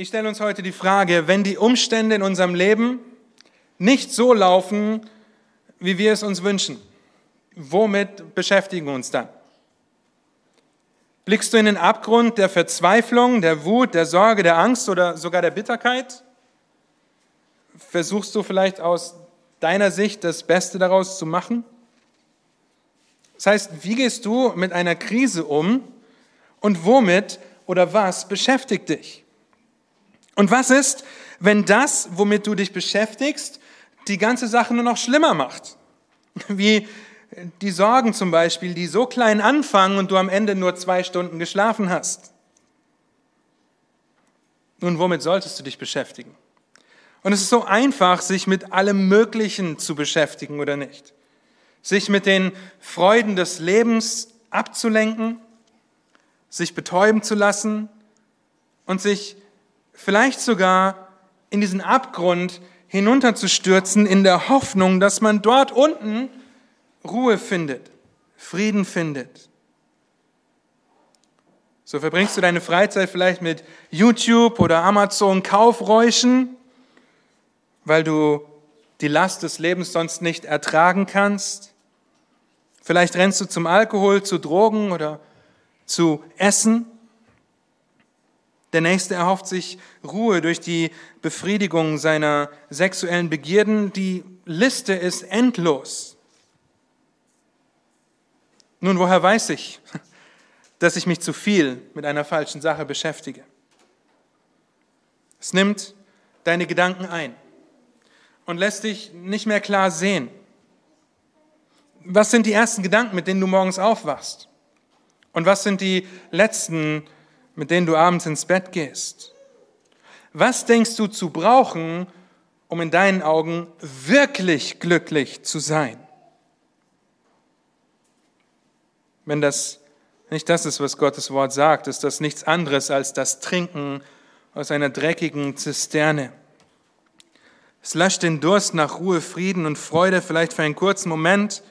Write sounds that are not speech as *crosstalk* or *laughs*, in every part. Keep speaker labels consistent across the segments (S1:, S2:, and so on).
S1: Ich stelle uns heute die Frage, wenn die Umstände in unserem Leben nicht so laufen, wie wir es uns wünschen, womit beschäftigen wir uns dann? Blickst du in den Abgrund der Verzweiflung, der Wut, der Sorge, der Angst oder sogar der Bitterkeit? Versuchst du vielleicht aus deiner Sicht das Beste daraus zu machen? Das heißt, wie gehst du mit einer Krise um und womit oder was beschäftigt dich? Und was ist, wenn das, womit du dich beschäftigst, die ganze Sache nur noch schlimmer macht? *laughs* Wie die Sorgen zum Beispiel, die so klein anfangen und du am Ende nur zwei Stunden geschlafen hast. Nun, womit solltest du dich beschäftigen? Und es ist so einfach, sich mit allem Möglichen zu beschäftigen oder nicht. Sich mit den Freuden des Lebens abzulenken, sich betäuben zu lassen und sich vielleicht sogar in diesen Abgrund hinunterzustürzen in der Hoffnung, dass man dort unten Ruhe findet, Frieden findet. So verbringst du deine Freizeit vielleicht mit YouTube oder Amazon Kaufräuschen, weil du die Last des Lebens sonst nicht ertragen kannst. Vielleicht rennst du zum Alkohol, zu Drogen oder zu Essen. Der Nächste erhofft sich Ruhe durch die Befriedigung seiner sexuellen Begierden. Die Liste ist endlos. Nun, woher weiß ich, *laughs* dass ich mich zu viel mit einer falschen Sache beschäftige? Es nimmt deine Gedanken ein und lässt dich nicht mehr klar sehen. Was sind die ersten Gedanken, mit denen du morgens aufwachst? Und was sind die letzten, mit denen du abends ins Bett gehst? Was denkst du zu brauchen, um in deinen Augen wirklich glücklich zu sein? Wenn das nicht das ist, was Gottes Wort sagt, ist das nichts anderes als das Trinken aus einer dreckigen Zisterne. Es löscht den Durst nach Ruhe, Frieden und Freude vielleicht für einen kurzen Moment,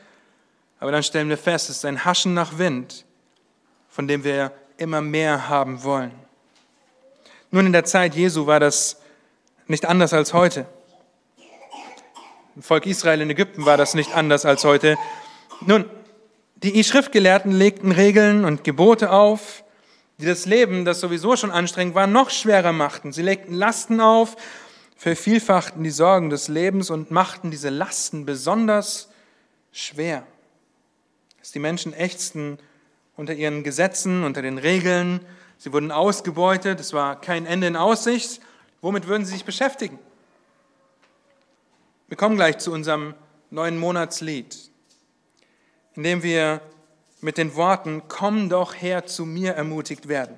S1: aber dann stellen wir fest, es ist ein Haschen nach Wind, von dem wir immer mehr haben wollen. Nun, in der Zeit Jesu war das nicht anders als heute. Im Volk Israel in Ägypten war das nicht anders als heute. Nun, die Schriftgelehrten legten Regeln und Gebote auf, die das Leben, das sowieso schon anstrengend war, noch schwerer machten. Sie legten Lasten auf, vervielfachten die Sorgen des Lebens und machten diese Lasten besonders schwer. Dass die Menschen ächzten unter ihren Gesetzen, unter den Regeln, sie wurden ausgebeutet, es war kein Ende in Aussicht. Womit würden sie sich beschäftigen? Wir kommen gleich zu unserem neuen Monatslied indem wir mit den Worten, komm doch her zu mir ermutigt werden.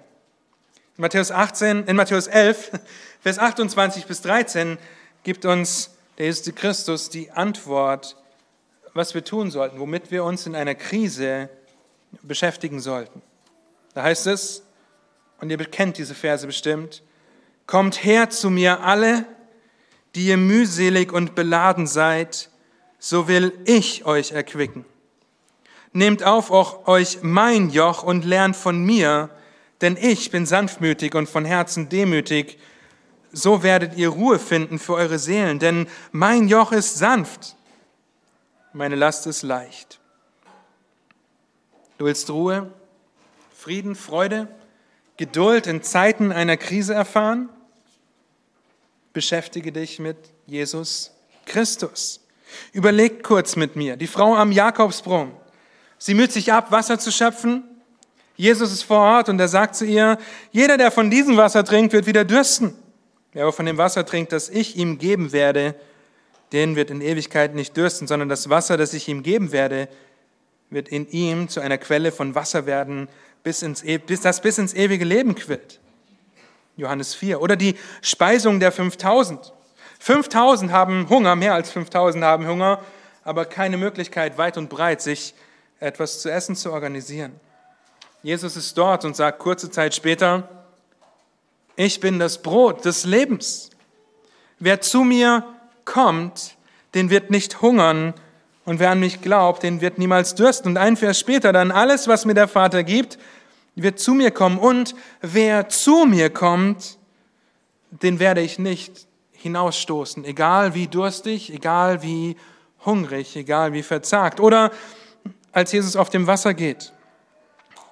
S1: In Matthäus, 18, in Matthäus 11, *laughs* Vers 28 bis 13 gibt uns der Jesus Christus die Antwort, was wir tun sollten, womit wir uns in einer Krise beschäftigen sollten. Da heißt es, und ihr kennt diese Verse bestimmt, kommt her zu mir alle, die ihr mühselig und beladen seid, so will ich euch erquicken. Nehmt auf auch euch mein Joch und lernt von mir, denn ich bin sanftmütig und von Herzen demütig. So werdet ihr Ruhe finden für eure Seelen, denn mein Joch ist sanft, meine Last ist leicht. Du willst Ruhe, Frieden, Freude, Geduld in Zeiten einer Krise erfahren? Beschäftige dich mit Jesus Christus. Überlegt kurz mit mir, die Frau am Jakobsbrunnen, Sie müht sich ab, Wasser zu schöpfen. Jesus ist vor Ort und er sagt zu ihr, jeder, der von diesem Wasser trinkt, wird wieder dürsten. Wer aber von dem Wasser trinkt, das ich ihm geben werde, den wird in Ewigkeit nicht dürsten, sondern das Wasser, das ich ihm geben werde, wird in ihm zu einer Quelle von Wasser werden, bis ins, e, bis, das bis ins ewige Leben quillt. Johannes 4. Oder die Speisung der 5000. 5000 haben Hunger, mehr als 5000 haben Hunger, aber keine Möglichkeit, weit und breit sich etwas zu essen zu organisieren. Jesus ist dort und sagt kurze Zeit später, ich bin das Brot des Lebens. Wer zu mir kommt, den wird nicht hungern und wer an mich glaubt, den wird niemals dürsten. Und ein Vers später dann, alles, was mir der Vater gibt, wird zu mir kommen. Und wer zu mir kommt, den werde ich nicht hinausstoßen, egal wie durstig, egal wie hungrig, egal wie verzagt. Oder als Jesus auf dem Wasser geht.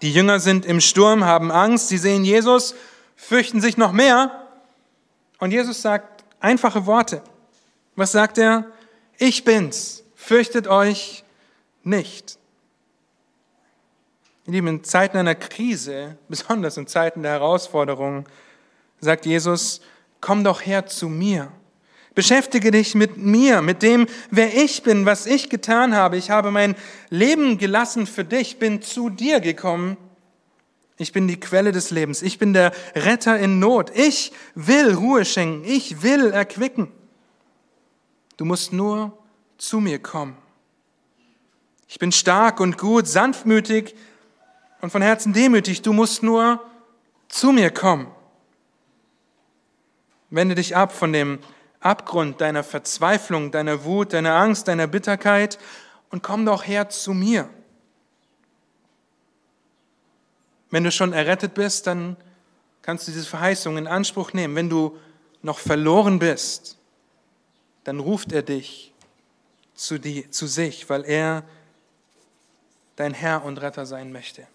S1: Die Jünger sind im Sturm, haben Angst, sie sehen Jesus, fürchten sich noch mehr. Und Jesus sagt einfache Worte. Was sagt er? Ich bin's, fürchtet euch nicht. In Zeiten einer Krise, besonders in Zeiten der Herausforderung, sagt Jesus, komm doch her zu mir. Beschäftige dich mit mir, mit dem, wer ich bin, was ich getan habe. Ich habe mein Leben gelassen für dich, bin zu dir gekommen. Ich bin die Quelle des Lebens. Ich bin der Retter in Not. Ich will Ruhe schenken. Ich will erquicken. Du musst nur zu mir kommen. Ich bin stark und gut, sanftmütig und von Herzen demütig. Du musst nur zu mir kommen. Wende dich ab von dem Abgrund deiner Verzweiflung, deiner Wut, deiner Angst, deiner Bitterkeit und komm doch her zu mir. Wenn du schon errettet bist, dann kannst du diese Verheißung in Anspruch nehmen. Wenn du noch verloren bist, dann ruft er dich zu, die, zu sich, weil er dein Herr und Retter sein möchte.